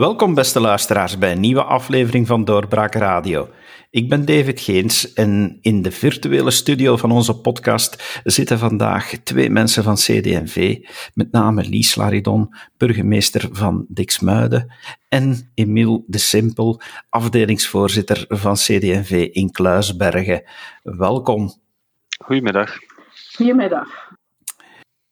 Welkom beste luisteraars bij een nieuwe aflevering van Doorbraak Radio. Ik ben David Geens en in de virtuele studio van onze podcast zitten vandaag twee mensen van CDMV, met name Lies Laridon, burgemeester van Dixmuiden, en Emiel de Simpel, afdelingsvoorzitter van CDMV in Kluisbergen. Welkom. Goedemiddag. Goedemiddag.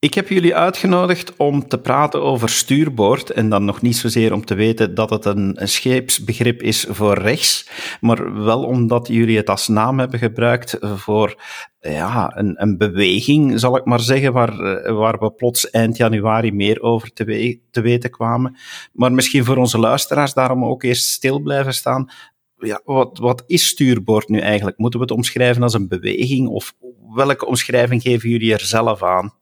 Ik heb jullie uitgenodigd om te praten over stuurboord en dan nog niet zozeer om te weten dat het een, scheepsbegrip is voor rechts, maar wel omdat jullie het als naam hebben gebruikt voor ja, een, een beweging, zal ik maar zeggen, waar, waar we plots eind januari meer over te, te weten kwamen. Maar misschien voor onze luisteraars daarom ook eerst stil blijven staan. Ja, wat, wat is stuurboord nu eigenlijk? Moeten we het omschrijven als een beweging of welke omschrijving geven jullie er zelf aan?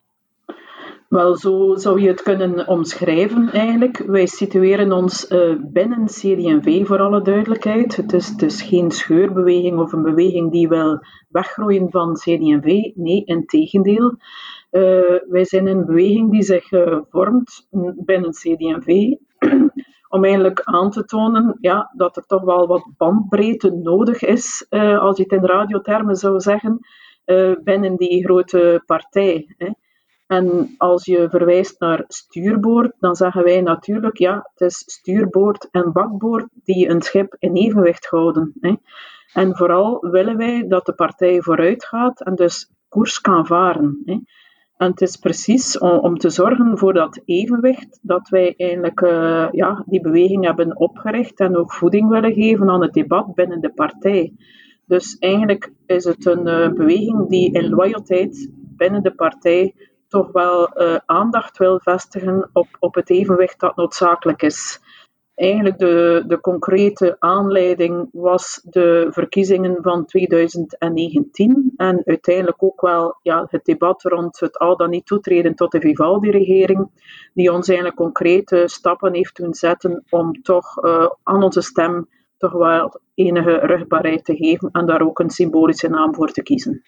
Wel, zo zou je het kunnen omschrijven eigenlijk. Wij situeren ons uh, binnen CD&V voor alle duidelijkheid. Het is, is geen scheurbeweging of een beweging die wil weggroeien van CD&V. Nee, in tegendeel. Uh, wij zijn een beweging die zich uh, vormt binnen CD&V om eigenlijk aan te tonen ja, dat er toch wel wat bandbreedte nodig is, als je het in radiothermen zou zeggen, binnen die grote partij. Hè. En als je verwijst naar stuurboord, dan zeggen wij natuurlijk, ja, het is stuurboord en bakboord die een schip in evenwicht houden. Hè. En vooral willen wij dat de partij vooruit gaat en dus koers kan varen. Hè. En het is precies om, te zorgen voor dat evenwicht dat wij eigenlijk uh, ja, die beweging hebben opgericht en ook voeding willen geven aan het debat binnen de partij. Dus eigenlijk is het een uh, beweging die in loyaliteit binnen de partij toch wel uh, aandacht wil vestigen op, op het evenwicht dat noodzakelijk is. Eigenlijk de, de concrete aanleiding was de verkiezingen van 2019 en uiteindelijk ook wel ja, het debat rond het al dan niet toetreden tot de Vivaldi-regering, die ons eigenlijk concrete stappen heeft doen zetten om toch uh, aan onze stem toch wel enige rugbaarheid te geven en daar ook een symbolische naam voor te kiezen.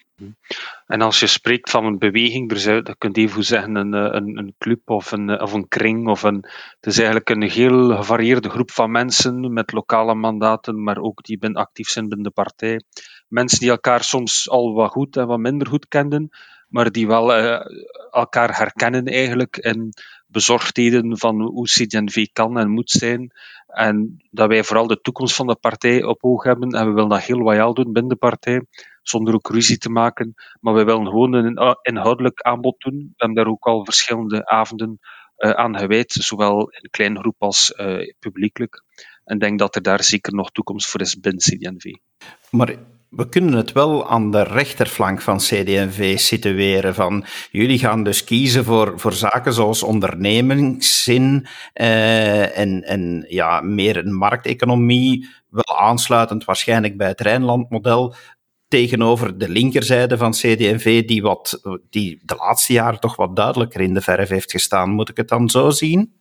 En als je spreekt van een beweging, zou, dat kunt even zeggen een, eh, een, een club of een, eh, of een kring. Of een, het is eigenlijk een heel gevarieerde groep van mensen met lokale mandaten, maar ook die ben actief zijn binnen de partij. Mensen die elkaar soms al wat goed en wat minder goed kenden, maar die wel uh, elkaar herkennen eigenlijk in bezorgdheden van hoe CD&V kan en moet zijn. En dat wij vooral de toekomst van de partij op oog hebben. En we willen dat heel loyaal doen binnen de partij, zonder ook ruzie te maken. Maar we willen gewoon een inhoudelijk aanbod doen. We hebben daar ook al verschillende avonden uh, aan gewijd, zowel in kleine groep als uh, publiekelijk. En denk dat er daar zeker nog toekomst voor is binnen CD&V. Maar we kunnen het wel aan de rechterflank van CD&V situeren. Van, jullie gaan dus kiezen voor, voor zaken zoals ondernemingszin eh, en, en ja, meer een markteconomie, wel aansluitend waarschijnlijk bij het Rijnlandmodel, tegenover de linkerzijde van CD&V, die, wat, die de laatste jaren toch wat duidelijker in de verf heeft gestaan. Moet ik het dan zo zien?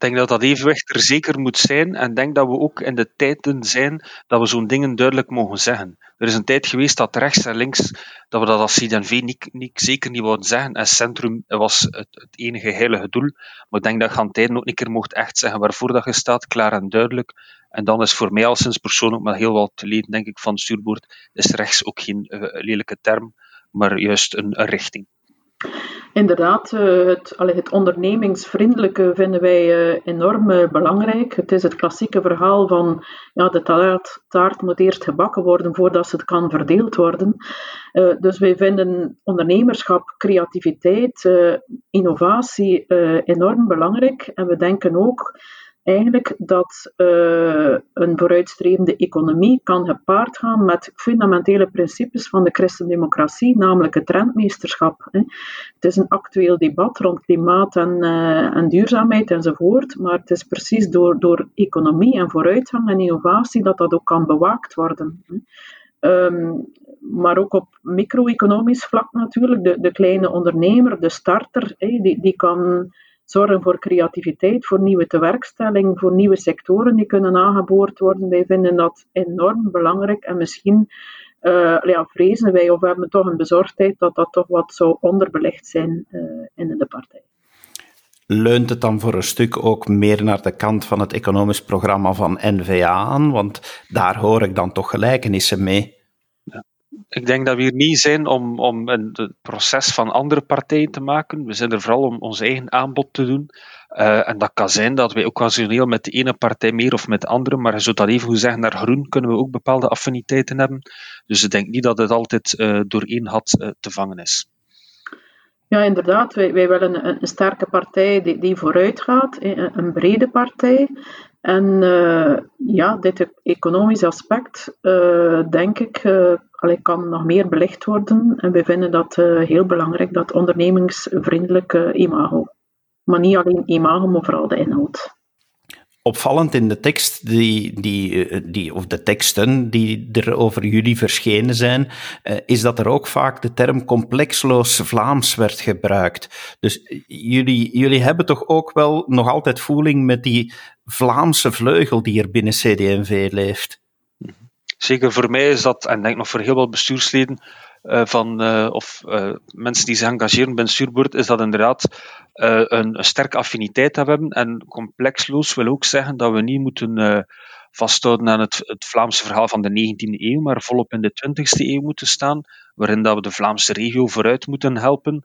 Ik denk dat dat evenwicht er zeker moet zijn en denk dat we ook in de tijden zijn dat we zo'n dingen duidelijk mogen zeggen. Er is een tijd geweest dat rechts en links, dat we dat als CD&V niet, niet, zeker niet wouden zeggen. En centrum was het, het, enige heilige doel. Maar ik denk dat je aan tijden ook een keer mocht echt zeggen waarvoor dat je staat, klaar en duidelijk. En dan is voor mij al sinds persoonlijk maar heel wat te leren, denk ik, van het stuurboord, is rechts ook geen uh, lelijke term, maar juist een, een richting. Inderdaad, eh, het, het ondernemingsvriendelijke vinden wij eh, enorm eh, belangrijk. Het is het klassieke verhaal van ja, de taart, taart moet eerst gebakken worden voordat ze kan verdeeld worden. dus wij vinden ondernemerschap, creativiteit, innovatie enorm belangrijk. En we denken ook eigenlijk dat uh, een vooruitstrevende economie kan gepaard gaan met fundamentele principes van de christendemocratie, namelijk het rentmeesterschap. Hè. Het is een actueel debat rond klimaat en, en, duurzaamheid enzovoort, maar het is precies door, door economie en vooruitgang en innovatie dat dat ook kan bewaakt worden. Hè. Um, maar ook op micro-economisch vlak natuurlijk. De, de kleine ondernemer, de starter, die, die kan zorgen voor creativiteit, voor nieuwe tewerkstelling, voor nieuwe sectoren die kunnen aangeboord worden. Wij vinden dat enorm belangrijk en misschien uh, ja, vrezen wij of hebben toch een bezorgdheid dat dat toch wat zou onderbelegd zijn uh, in de partij. leunt het dan voor een stuk ook meer naar de kant van het economisch programma van NVA aan? Want daar hoor ik dan toch gelijkenissen mee. Ik denk dat we hier niet zijn om, om het proces van andere partijen te maken. We zijn er vooral om ons eigen aanbod te doen. Uh, en dat kan zijn dat wij occasioneel met de ene partij meer of met de andere, maar je zou dat even goed zeggen, naar groen kunnen we ook bepaalde affiniteiten hebben. Dus ik denk niet dat het altijd uh, door één had uh, te vangen is. Ja, inderdaad. Wij, wij willen een, een sterke partij die, die vooruit gaat, een, een brede partij. En uh, ja, dit economisch aspect, uh, denk ik, kan nog meer belicht worden. En wij vinden dat heel belangrijk, dat ondernemingsvriendelijke imago. Maar niet alleen imago, maar vooral de inhoud opvallend in de tekst, die, die, eh, die, of de teksten die er over jullie verschenen zijn, eh, is dat er ook vaak de term complexloos Vlaams werd gebruikt. Dus jullie, jullie hebben toch ook wel nog altijd voeling met die Vlaamse vleugel die er binnen CD&V leeft? Zeker voor mij is dat, en denk nog voor heel veel bestuursleden, uh, van, uh, of uh, mensen die zich engageren bij een stuurboord, is dat inderdaad een, een, sterke affiniteit hebben. En complexloos wil ook zeggen dat we niet moeten vasthouden aan het, het, Vlaamse verhaal van de 19e eeuw, maar volop in de 20e eeuw moeten staan, waarin dat we de Vlaamse regio vooruit moeten helpen.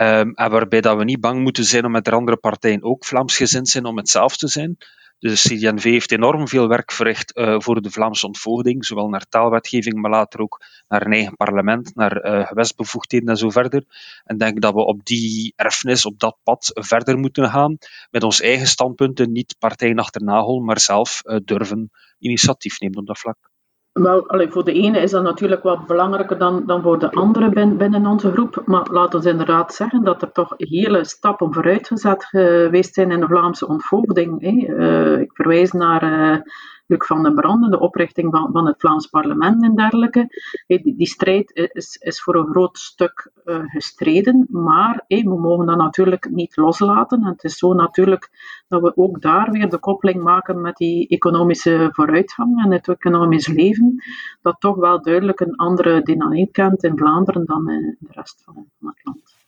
Um, en waarbij dat we niet bang moeten zijn om met de andere partijen ook Vlaamsgezind zijn om hetzelfde te zijn. De CD&V heeft enorm veel werk verricht uh, voor de Vlaamse ontvoogding, zowel naar taalwetgeving, maar later ook naar een eigen parlement, naar uh, gewestbevoegdheden en zo verder. En denk dat we op die erfenis, op dat pad verder moeten gaan, met ons eigen standpunten, niet partijen achterna hollen, maar zelf uh, durven initiatief nemen op dat vlak. Wel, allee, voor de ene is dat natuurlijk wat belangrijker dan, dan voor de andere binnen onze groep. Maar laten we inderdaad zeggen dat er toch hele stappen vooruitgezet geweest zijn in de Vlaamse ontvoogding. Uh, ik verwijs naar uh, Luc van den Branden, de oprichting van, van het Vlaams parlement en dergelijke. die, strijd is, is voor een groot stuk uh, gestreden, maar we mogen dat natuurlijk niet loslaten. En het is zo natuurlijk dat we ook daar weer de koppeling maken met die economische vooruitgang en het economisch leven, dat toch wel duidelijk een andere dynamiek kent in Vlaanderen dan in de rest van het land.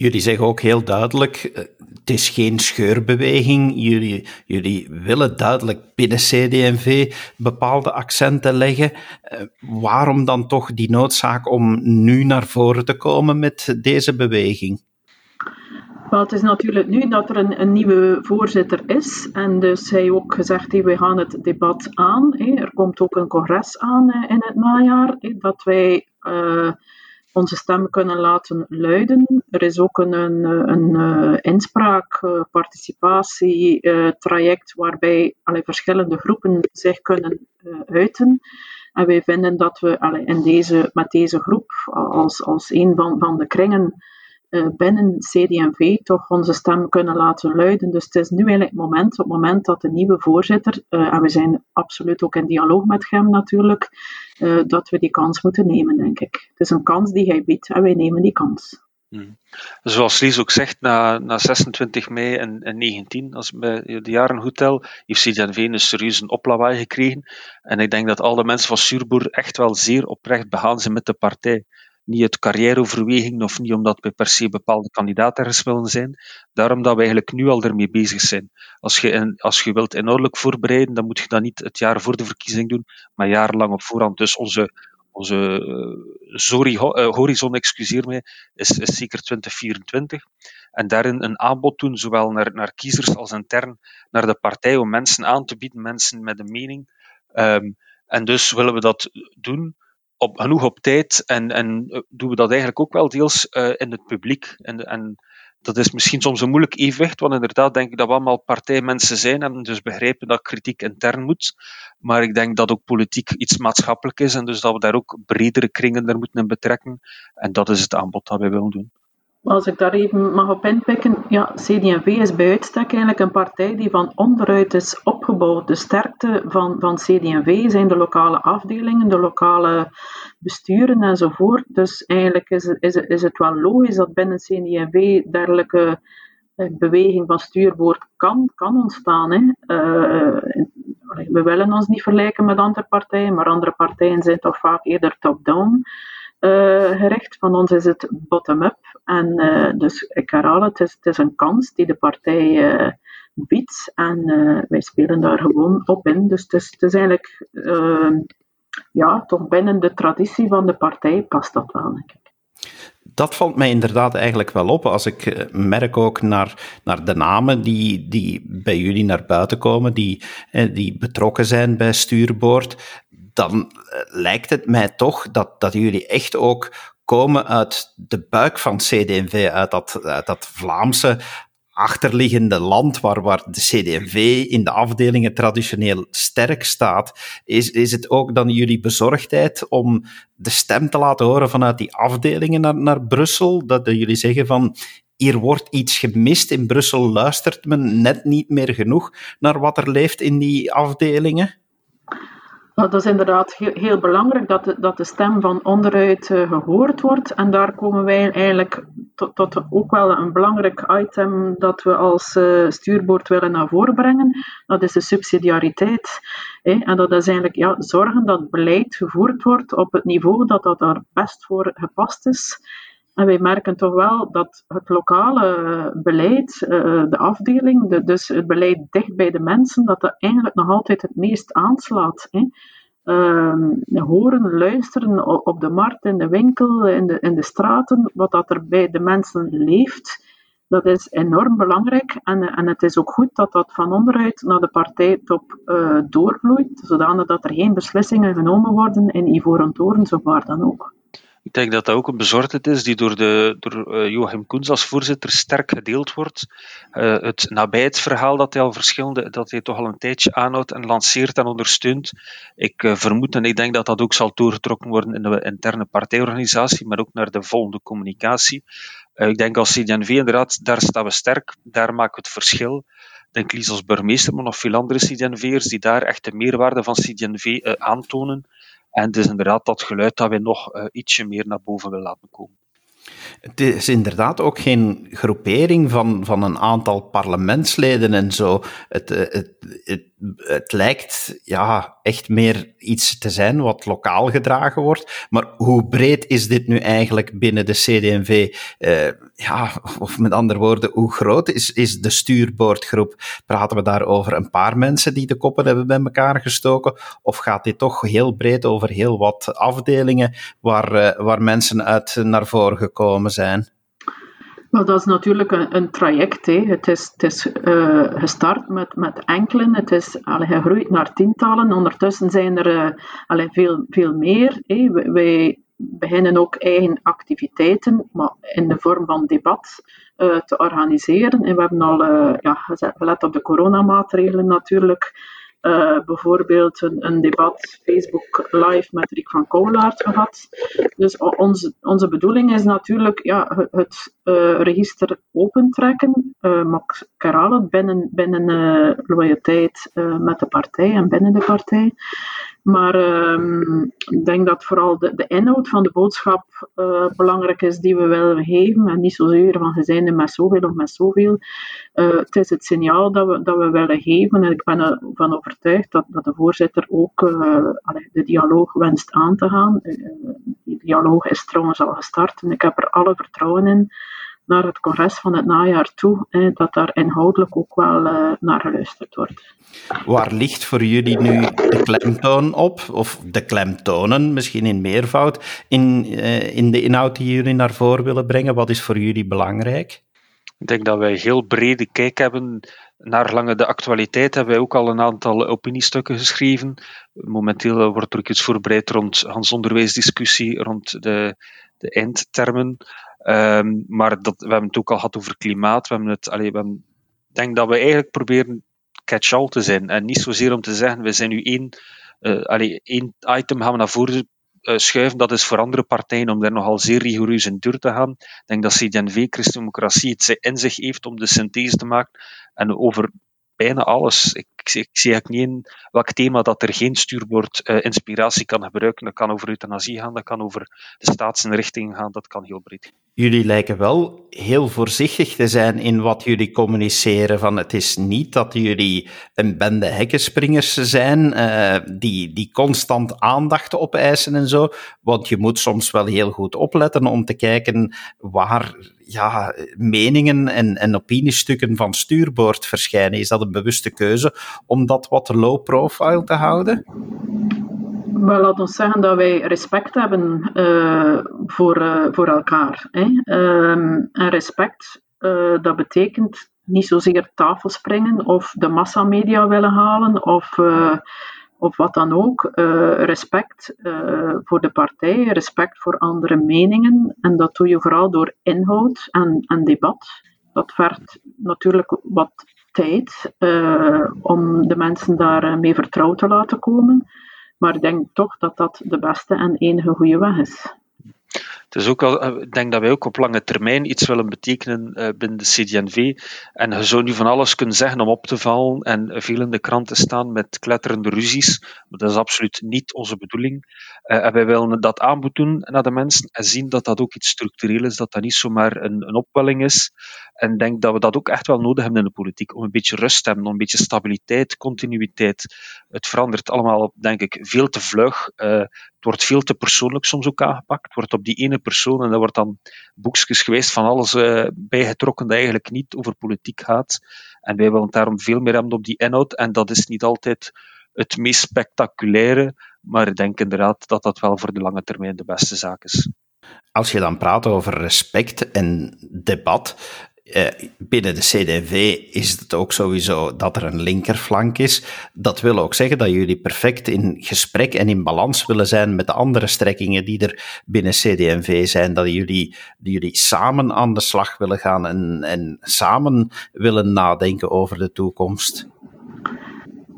Jullie zeggen ook heel duidelijk, eh, het is geen scheurbeweging. Jullie, jullie willen duidelijk binnen CD&V bepaalde accenten leggen. Eh, waarom dan toch die noodzaak om nu naar voren te komen met deze beweging? Wel, het is natuurlijk nu dat er een, een nieuwe voorzitter is. En dus hij ook gezegd, hey, we gaan het debat aan. Er komt ook een congres aan in het najaar. Dat wij... onze stem kunnen laten luiden. Er is ook een, een, een uh, inspraak, uh, participatie, uh, traject waarbij alle verschillende groepen zich kunnen uiten. En wij vinden dat we in deze, met deze groep als, als een van, van de kringen binnen CD&V toch onze stem kunnen laten luiden. Dus het is nu eigenlijk het moment, op het moment dat de nieuwe voorzitter, uh, en we zijn absoluut ook in dialoog met hem natuurlijk, uh, dat we die kans moeten nemen, denk ik. Het is een kans die hij biedt en wij nemen die kans. Hmm. Zoals Lies ook zegt, na, na 26 mei en, en 19, als bij de Jarenhotel, heeft CD&V een serieuze oplawaai gekregen. En ik denk dat alle mensen van Surboer echt wel zeer oprecht begaan zijn met de partij niet uit carrièreoverwegingen of niet omdat we per se bepaalde kandidaten willen zijn. Daarom dat we eigenlijk nu al ermee bezig zijn. Als je, als je wilt inhoudelijk voorbereiden, dan moet je dat niet het jaar voor de verkiezing doen, maar jarenlang op voorhand. Dus onze, onze uh, sorry, uh, horizon, excuseer mij, is, is zeker 2024. En daarin een aanbod doen, zowel naar, naar kiezers als intern naar de partij, om mensen aan te bieden, mensen met een mening. Um, en dus willen we dat doen op, genoeg op tijd en, en eh, doen we dat eigenlijk ook wel deels uh, in het publiek. En, en dat is misschien soms een moeilijk evenwicht, want inderdaad denk ik dat we allemaal partijmensen zijn en dus begrijpen dat kritiek intern moet. Maar ik denk dat ook politiek iets maatschappelijk is en dus dat we daar ook bredere kringen naar moeten in betrekken. En dat is het aanbod dat wij willen doen. Als ik daar even mag op inpikken, ja, CD&V is bij uitstek eigenlijk een partij die van onderuit is opgebouwd. De sterkte van, van CD&V zijn de lokale afdelingen, de lokale besturen enzovoort. Dus eigenlijk is is is het wel logisch dat binnen CD&V dergelijke eh, beweging van stuurboord kan, kan ontstaan. Hè. Uh, we willen ons niet vergelijken met andere partijen, maar andere partijen zijn toch vaak eerder top-down uh, gericht. Van ons is het bottom-up. En dus ik herhaal het, is, het is een kans die de partij biedt en wij spelen daar gewoon op in. Dus het is, het is eigenlijk ja, toch binnen de traditie van de partij past dat wel, denk ik. Dat valt mij inderdaad eigenlijk wel op. Als ik eh, merk ook naar, naar de namen die, die bij jullie naar buiten komen, die, eh, die betrokken zijn bij Stuurboord, dan eh, lijkt het mij toch dat, dat jullie echt ook komen uit de buik van CD&V, uit dat, dat Vlaamse achterliggende land waar, waar de CD&V in de afdelingen traditioneel sterk staat, is, is het ook dan jullie bezorgdheid om de stem te laten horen vanuit die afdelingen naar, naar Brussel? Dat jullie zeggen van hier wordt iets gemist. In Brussel luistert men net niet meer genoeg naar wat er leeft in die afdelingen? Dat is inderdaad heel, belangrijk dat de, dat de stem van onderuit uh, gehoord wordt. En daar komen wij eigenlijk tot, ook wel een belangrijk item dat we als uh, stuurboord willen naar voren brengen. Dat is de subsidiariteit. En dat is eigenlijk ja, zorgen dat beleid gevoerd wordt op het niveau dat dat daar best voor gepast is. En wij merken toch wel dat het lokale beleid, eh, de afdeling, dus het beleid dicht bij de mensen, dat dat eigenlijk nog altijd het meest aanslaat. Ehm, horen, luisteren op de markt, in de winkel, in de, de straten, wat dat er bij de mensen leeft, dat is enorm belangrijk. En, en het is ook goed dat dat van onderuit naar de partijtop doorvloeit, zodanig dat er geen beslissingen genomen worden in Ivoren Torens of waar dan ook. Ik denk dat dat ook een bezorgdheid is die door, de, door uh, Joachim Koens als voorzitter sterk gedeeld wordt. Uh, het nabijheidsverhaal dat hij al verschillende, dat hij toch al een tijdje aanhoudt en lanceert en ondersteunt. Ik uh, vermoed en ik denk dat dat ook zal doorgetrokken worden in de interne partijorganisatie, maar ook naar de volgende communicatie. ik denk als CD&V inderdaad, daar staan we sterk, daar maken we het verschil. Denk Lies als burgemeester, maar nog veel andere CD&V'ers die daar echt de meerwaarde van CD&V aantonen. En het is inderdaad dat geluid dat we nog uh, ietsje meer naar boven willen laten komen. Het is inderdaad ook geen groepering van, van een aantal parlementsleden en zo. Het, eh, het, het, het, lijkt ja, echt meer iets te zijn wat lokaal gedragen wordt. Maar hoe breed is dit nu eigenlijk binnen de? Uh, eh, ja, of met andere woorden, hoe groot is, is de stuurboordgroep? Praten we daar over een paar mensen die de koppen hebben bij elkaar gestoken? Of gaat dit toch heel breed over heel wat afdelingen waar, uh, waar mensen uit naar voren gekomen zijn? Wel, dat is natuurlijk een, een traject. Hè. Het is, het is uh, gestart met, met enkelen, het is allee, gegroeid naar tientallen. Ondertussen zijn er uh, veel, veel meer. Hè. Wij beginnen ook eigen activiteiten, maar in de vorm van debat, uh, te organiseren. En we hebben al ja, gelet op de coronamaatregelen natuurlijk. Uh, bijvoorbeeld een, een, debat Facebook Live met Rick van Koolaert gehad. Dus onze, onze bedoeling is natuurlijk ja, het, uh, register opentrekken, uh, herhaal het, binnen, binnen loyaliteit met de partij en binnen de partij. Maar uh, ik denk dat vooral de, de inhoud van de boodschap uh, belangrijk is die we willen geven. En niet zozeer van ze zijn er met zoveel of met zoveel. Uh, het is het signaal dat we, dat we willen geven. En ik ben ervan overtuigd dat, dat de voorzitter ook uh, de dialoog wenst aan te gaan. die dialoog is trouwens al gestart en ik heb er alle vertrouwen in naar het congres van het najaar toe, dat daar inhoudelijk ook wel uh, naar geluisterd wordt. Waar ligt voor jullie nu de klemtoon op, of de klemtonen, misschien in meervoud, in, uh, in de inhoud die jullie naar voren willen brengen? Wat is voor jullie belangrijk? Ik denk dat wij heel brede kijk hebben naar lange de actualiteit hebben wij ook al een aantal opiniestukken geschreven. Momenteel wordt er ook iets voorbereid rond Hans onderwijsdiscussie, rond de, de eindtermen. Um, maar dat, we hebben het ook al gehad over klimaat. We hebben het, allee, we ik denk dat we eigenlijk proberen catch-all te zijn. En niet zozeer om te zeggen, we zijn nu één, uh, één item gaan we naar voren uh, schuiven. Dat is voor andere partijen om daar nogal zeer rigoureus in deur te gaan. Ik denk dat CD&V, Christdemocratie, het in zich heeft om de synthese te maken. En over bijna alles. Ik ik, zie, ik zie eigenlijk niet in welk thema dat er geen stuurbord uh, inspiratie kan gebruiken. Dat kan over euthanasie gaan, dat kan over de staatsinrichtingen gaan, dat kan heel breed. Jullie lijken wel heel voorzichtig te zijn in wat jullie communiceren. Van het is niet dat jullie een bende hekkenspringers zijn uh, die, die constant aandacht opeisen en zo. Want je moet soms wel heel goed opletten om te kijken waar ja, meningen en, en opiniestukken van stuurboord verschijnen. Is dat een bewuste keuze om dat wat low profile te houden? Maar laat ons zeggen dat wij respect hebben uh, voor, uh, voor elkaar. Hè. Um, en respect, uh, dat betekent niet zozeer tafelspringen of de massamedia willen halen of, of wat dan ook. respect voor de partij, respect voor andere meningen. En dat doe je vooral door inhoud en, en debat. Dat vergt natuurlijk wat tijd om de mensen daarmee vertrouwd te laten komen. Maar ik denk toch dat dat de beste en enige goede weg is. Is ook al, eh, ik denk dat wij ook op lange termijn iets willen betekenen uh, binnen de CDNV. En je zou nu van alles kunnen zeggen om op te vallen en veel in de kranten staan met kletterende ruzies. Maar dat is absoluut niet onze bedoeling. Uh, en wij willen dat aanbod doen naar de mensen en zien dat dat ook iets structureel is, dat dat niet zomaar een, een opwelling is. En denk dat we dat ook echt wel nodig hebben in de politiek, om een beetje rust te hebben, om een beetje stabiliteit, continuïteit. Het verandert allemaal, denk ik, veel te vlug. Het wordt veel te persoonlijk soms ook aangepakt. Het wordt op die ene persoon en daar wordt dan boekjes van alles uh, bijgetrokken dat eigenlijk niet over politiek gaat. En wij willen daarom veel meer hebben op die inhoud. En dat is niet altijd het meest spectaculaire, maar ik denk inderdaad dat dat wel voor de lange termijn de beste zaak is. Als je dan praat over respect en debat, eh, binnen de CDV is het ook sowieso dat er een linkerflank is. Dat wil ook zeggen dat jullie perfect in gesprek en in balans willen zijn met de andere strekkingen die er binnen CDV zijn. Dat jullie, jullie samen aan de slag willen gaan en, en samen willen nadenken over de toekomst.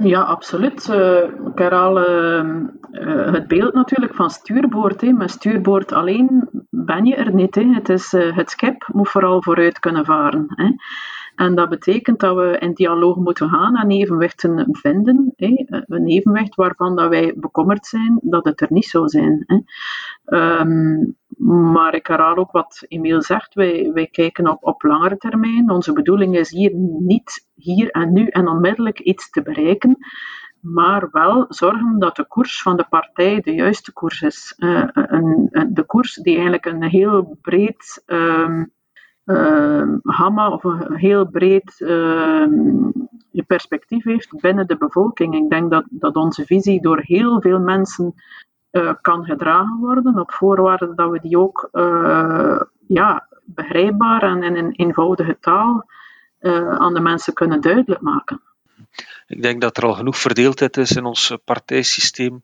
Ja, absoluut. Uh, ik herhaal uh, het beeld natuurlijk van stuurboord. Hè. Met stuurboord alleen ben je er niet. Hè. Het, is, het schip moet vooral vooruit kunnen varen. Hè. En dat betekent dat we in dialoog moeten gaan en evenwichten vinden. Hè. Een evenwicht waarvan dat wij bekommerd zijn dat het er niet zou zijn. Hè. Um, maar ik herhaal ook wat Emiel zegt. Wij, wij kijken op, op langere termijn. Onze bedoeling is hier niet hier en nu en onmiddellijk iets te bereiken maar wel zorgen dat de koers van de partij de juiste koers is. Uh, een, de koers die eigenlijk een heel breed uh, gamma of een heel breed uh, perspectief heeft binnen de bevolking. Ik denk dat, dat onze visie door heel veel mensen uh, kan gedragen worden, op voorwaarde dat we die ook uh, ja, begrijpbaar en in een eenvoudige taal uh, aan de mensen kunnen duidelijk maken. Ik denk dat er al genoeg verdeeldheid is in ons partijsysteem.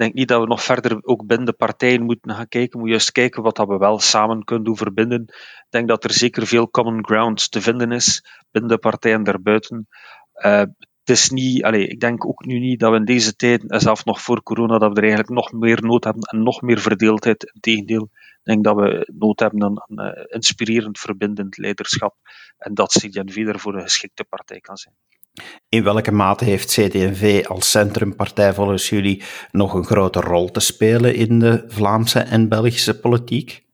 Denk niet dat we nog verder ook binnen de partijen moeten gaan kijken. We moeten juist kijken wat dat we wel samen kunnen doen verbinden. Ik denk dat er zeker veel common ground te vinden is binnen de partijen en daarbuiten. Uh, het is niet, allez, ik denk ook nu niet dat we in deze tijd, zelfs nog voor corona, dat we er eigenlijk nog meer nood hebben en nog meer verdeeldheid. Integendeel, ik denk dat we nood hebben aan, uh, inspirerend, verbindend leiderschap. En dat CD&V daarvoor een geschikte partij kan zijn. In welke mate heeft CD&V als centrumpartij volgens jullie nog een grote rol te spelen in de Vlaamse en Belgische politiek?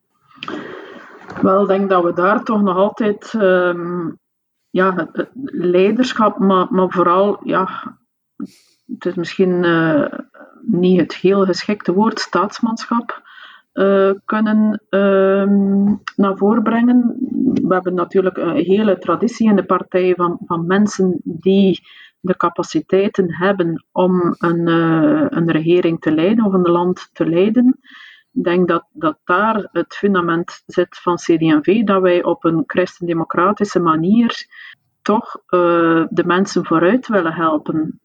Wel, ik denk dat we daar toch nog altijd um, ja, leiderschap, maar, maar vooral, ja, het is misschien uh, niet het heel geschikte woord, staatsmanschap. Uh, kunnen uh, naar voren brengen. We hebben natuurlijk een hele traditie in de partij van, van mensen die de capaciteiten hebben om een, uh, een regering te leiden of een land te leiden. Ik denk dat, dat daar het fundament zit van CD&V, dat wij op een christendemocratische manier toch uh, de mensen vooruit willen helpen.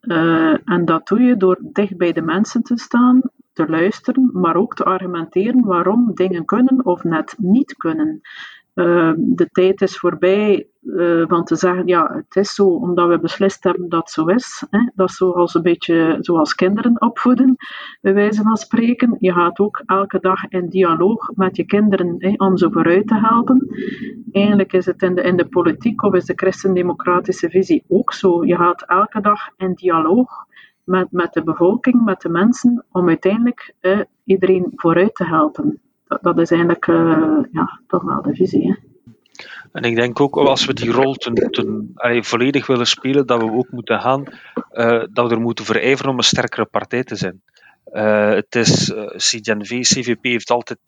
En dat doe je door dicht bij de mensen te staan, te luisteren, maar ook te argumenteren waarom dingen kunnen of net niet kunnen. Ehm, de tijd is voorbij uh, van te zeggen, ja, het is zo omdat we beslist hebben dat het zo is. Hè. Dat is zoals een beetje zoals kinderen opvoeden, bij wijze van spreken. Je gaat ook elke dag in dialoog met je kinderen hè, om ze vooruit te helpen. Eigenlijk is het in de, in de politiek of is de christendemocratische visie ook zo. Je gaat elke dag in dialoog met, met de bevolking, met de mensen, om uiteindelijk iedereen vooruit te helpen dat, is eigenlijk uh, ja, toch wel de visie. Hè. En ik denk ook, als we die rol ten, ten, volledig willen spelen, dat we ook moeten gaan, uh, dat we er moeten verijveren om een sterkere partij te zijn. Uh, het is, CDNV, CVP heeft altijd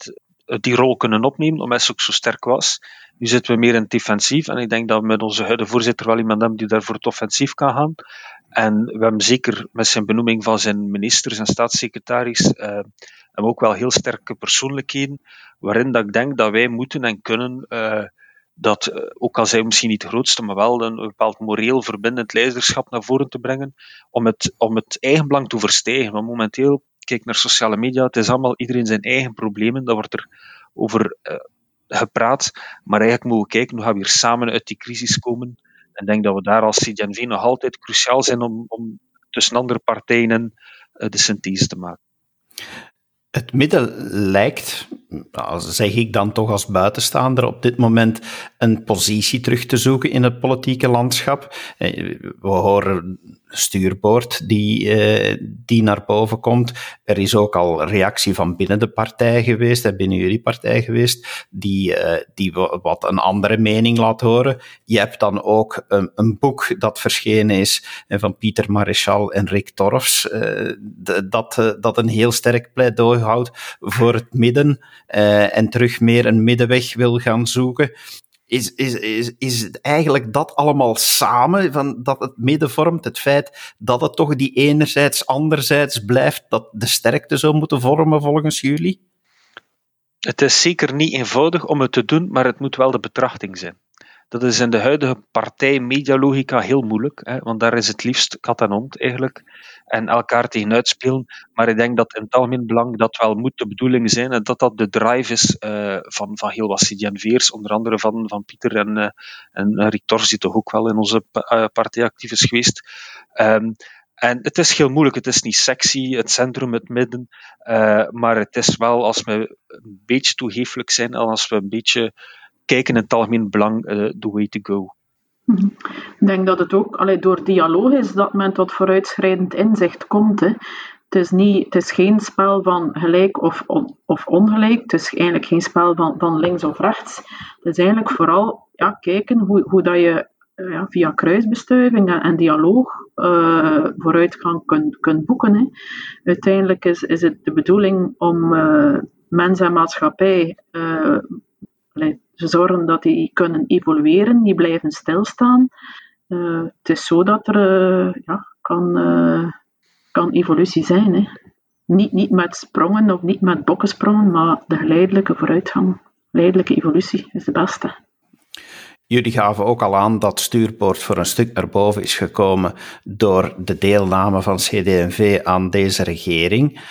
die rol kunnen opnemen, omdat hij ook zo sterk was. Nu zitten we meer in het defensief, en ik denk dat we met onze huidige voorzitter wel iemand hebben die daarvoor het offensief kan gaan. En we hebben zeker met zijn benoeming van zijn ministers en staatssecretaris hebben ook wel heel sterke persoonlijkheden, waarin dat ik denk dat wij moeten en kunnen uh, dat, uh, ook al zijn we misschien niet de grootste, maar wel een, bepaald moreel verbindend leiderschap naar voren te brengen, om het, om het eigenbelang te verstijgen. Want momenteel, kijk naar sociale media, het is allemaal iedereen zijn eigen problemen, daar wordt er over uh, gepraat, maar eigenlijk moeten we kijken hoe gaan we hier samen uit die crisis komen. En denk dat we daar als CDNV nog altijd cruciaal zijn om, om tussen andere partijen de synthese te maken. Het midden lijkt, zeg ik dan toch als buitenstaander, op dit moment een positie terug te zoeken in het politieke landschap. Eh, we horen stuurboord die, uh, die naar boven komt. Er is ook al reactie van binnen de partij geweest, binnen jullie partij geweest, die, uh, die wat een andere mening laat horen. Je hebt dan ook een, een boek dat verschenen is van Pieter Maréchal en Rick Torfs, dat, dat een heel sterk pleidooi houdt voor het midden en terug meer een middenweg wil gaan zoeken is, is, is, is eigenlijk dat allemaal samen, van dat het midden vormt, het feit dat het toch die enerzijds, anderzijds blijft, dat de sterkte zou moeten vormen volgens jullie? Het is zeker niet eenvoudig om het te doen, maar het moet wel de betrachting zijn. Dat is in de huidige partij-medialogica heel moeilijk, hè, want daar is het liefst kat en hond eigenlijk en elkaar tegenuit spelen. Maar ik denk dat in het algemeen belang dat wel moet de bedoeling zijn en dat dat de drive is uh, van, van heel wat CD&V'ers, onder andere van, van Pieter en, uh, en Rick Tors, die toch ook wel in onze uh, partij actief is geweest. Um, en het is heel moeilijk, het is niet sexy, het centrum, het midden, maar het is wel, als we een beetje toegeeflijk zijn en als we een beetje kijken in het algemeen belang, uh, the way to go. Mhm. Ik denk dat het ook allee, door dialoog is dat men tot vooruitschrijdend inzicht komt. Hè. Het, is niet, het is geen spel van gelijk of, of ongelijk. Het is eigenlijk geen spel van, van links of rechts. Het is eigenlijk vooral ja, kijken hoe, hoe dat je uh, ja, via kruisbestuiving en, en dialoog uh, vooruitgang kunt, kunt boeken. Hè. Uiteindelijk is, is het de bedoeling om uh, mens en maatschappij ze zorgen dat die kunnen evolueren, die blijven stilstaan. Uh, het is zo dat er uh, ja, kan, uh, kan evolutie zijn. Hè. Niet, niet met sprongen of niet met bokkensprongen, maar de geleidelijke vooruitgang, geleidelijke evolutie is de beste. Jullie gaven ook al aan dat stuurpoort voor een stuk naar boven is gekomen door de deelname van CD&V aan deze regering.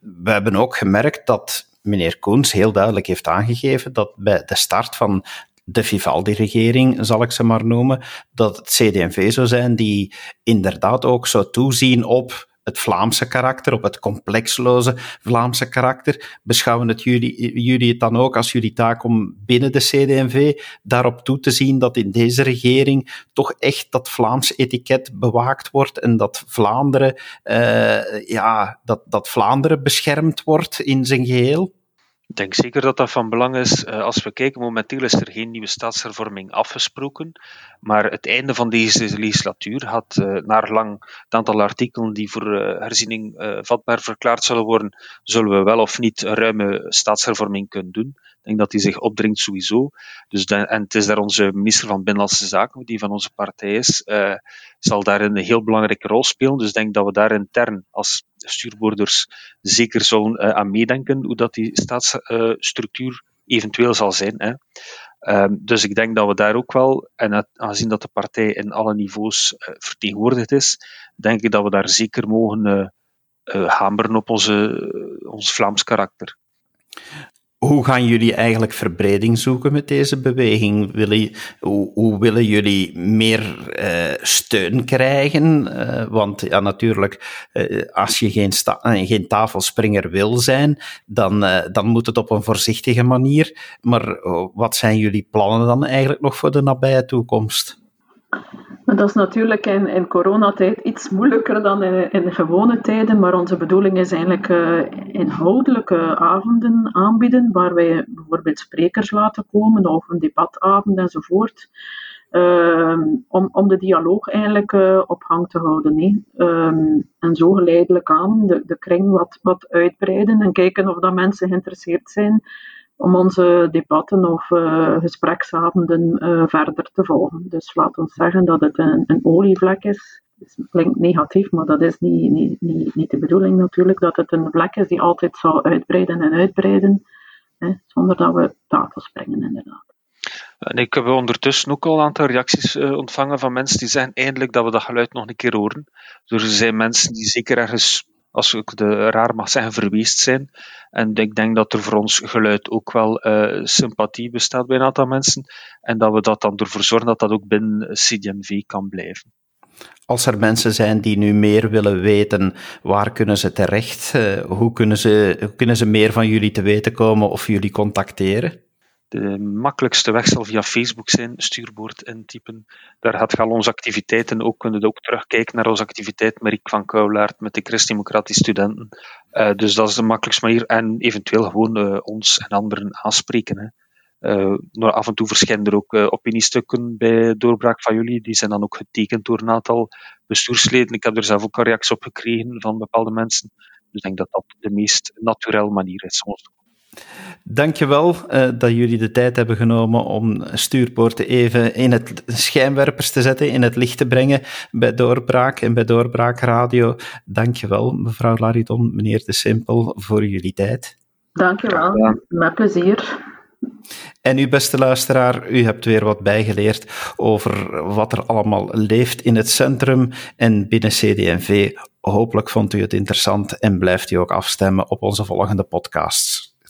we hebben ook gemerkt dat meneer Koens heel duidelijk heeft aangegeven dat bij de start van de Vivaldi-regering, zal ik ze maar noemen, dat het CD&V zou zijn die inderdaad ook zou toezien op het Vlaamse karakter, op het complexloze Vlaamse karakter. Beschouwen het jullie, jullie het dan ook als jullie taak om binnen de CD&V daarop toe te zien dat in deze regering toch echt dat Vlaams etiket bewaakt wordt en dat Vlaanderen, uh, ja, dat, dat Vlaanderen beschermd wordt in zijn geheel? Ik denk zeker dat dat van belang is. Uh, als we kijken, momenteel is er geen nieuwe staatshervorming afgesproken. Maar het einde van deze legislatuur had, uh, naar lang het aantal artikelen die voor uh, herziening vatbaar verklaard zullen worden, zullen we wel of niet een ruime staatshervorming kunnen doen. Ik denk dat die zich opdringt sowieso. Dus en het is daar onze minister van Binnenlandse Zaken, die van onze partij is, zal daar een heel belangrijke rol spelen. Dus ik denk dat we daar intern als stuurboorders zeker zullen uh, aan meedenken hoe dat die staatsstructuur eventueel zal zijn. Hè. Um, dus ik denk dat we daar ook wel, en aangezien dat de partij in alle niveaus uh, vertegenwoordigd is, denk ik dat we daar zeker mogen hameren op onze, ons Vlaams karakter. Hoe gaan jullie eigenlijk verbreding zoeken met deze beweging? Willen, hoe, hoe willen jullie meer uh, steun krijgen? Uh, want ja, natuurlijk, uh, als je geen, geen tafelspringer wil zijn, dan, dan moet het op een voorzichtige manier. Maar wat zijn jullie plannen dan eigenlijk nog voor de nabije toekomst? Dat is natuurlijk in, in coronatijd iets moeilijker dan in, in gewone tijden, maar onze bedoeling is eigenlijk uh, inhoudelijke avonden aanbieden, waar wij bijvoorbeeld sprekers laten komen of een debatavond enzovoort. Uh, om, om de dialoog eigenlijk uh, op gang te houden. Um, en zo geleidelijk aan de, de kring wat, wat uitbreiden en kijken of dat mensen geïnteresseerd zijn om onze debatten of uh, gespreksavonden uh, verder te volgen. Dus laat ons zeggen dat het een, een olievlek is. Het klinkt negatief, maar dat is niet, niet, niet, de bedoeling natuurlijk. Dat het een vlek is die altijd zal uitbreiden en uitbreiden, hè, zonder dat we tafel springen inderdaad. En ik heb ondertussen ook al een aantal reacties uh, ontvangen van mensen die zeggen eindelijk dat we dat geluid nog een keer horen. Dus er zijn mensen die zeker ergens als ik de raar mag zeggen, verweest zijn. En ik denk dat er voor ons geluid ook wel uh, sympathie bestaat bij een aantal mensen. En dat we dat dan ervoor zorgen dat dat ook binnen CDMV kan blijven. Als er mensen zijn die nu meer willen weten, waar kunnen ze terecht? Uh, hoe, kunnen ze, hoe kunnen ze meer van jullie te weten komen of jullie contacteren? De makkelijkste weg zal via Facebook zijn, stuurboord intypen. Daar gaat je al onze activiteiten ook, kunnen ook terugkijken naar onze activiteit met Rick van Kouwlaert, met de Christdemocratische studenten. Uh, dus dat is de makkelijkste manier. En eventueel gewoon uh, ons en anderen aanspreken. Hè. Uh, af en toe verschijnen er ook opiniestukken bij doorbraak van jullie. Die zijn dan ook getekend door een aantal bestuursleden. Ik heb er zelf ook een reactie op gekregen van bepaalde mensen. Dus ik denk dat dat de meest naturele manier is om ons Dankjewel uh, dat jullie de tijd hebben genomen om stuurpoorten even in het schijnwerpers te zetten, in het licht te brengen bij Doorbraak en bij Doorbraak Radio. Dankjewel, mevrouw Lariton, meneer De Simpel, voor jullie tijd. Dankjewel, ja. met plezier. En u, beste luisteraar, u hebt weer wat bijgeleerd over wat er allemaal leeft in het centrum en binnen CD&V. Hopelijk vond u het interessant en blijft u ook afstemmen op onze volgende podcasts.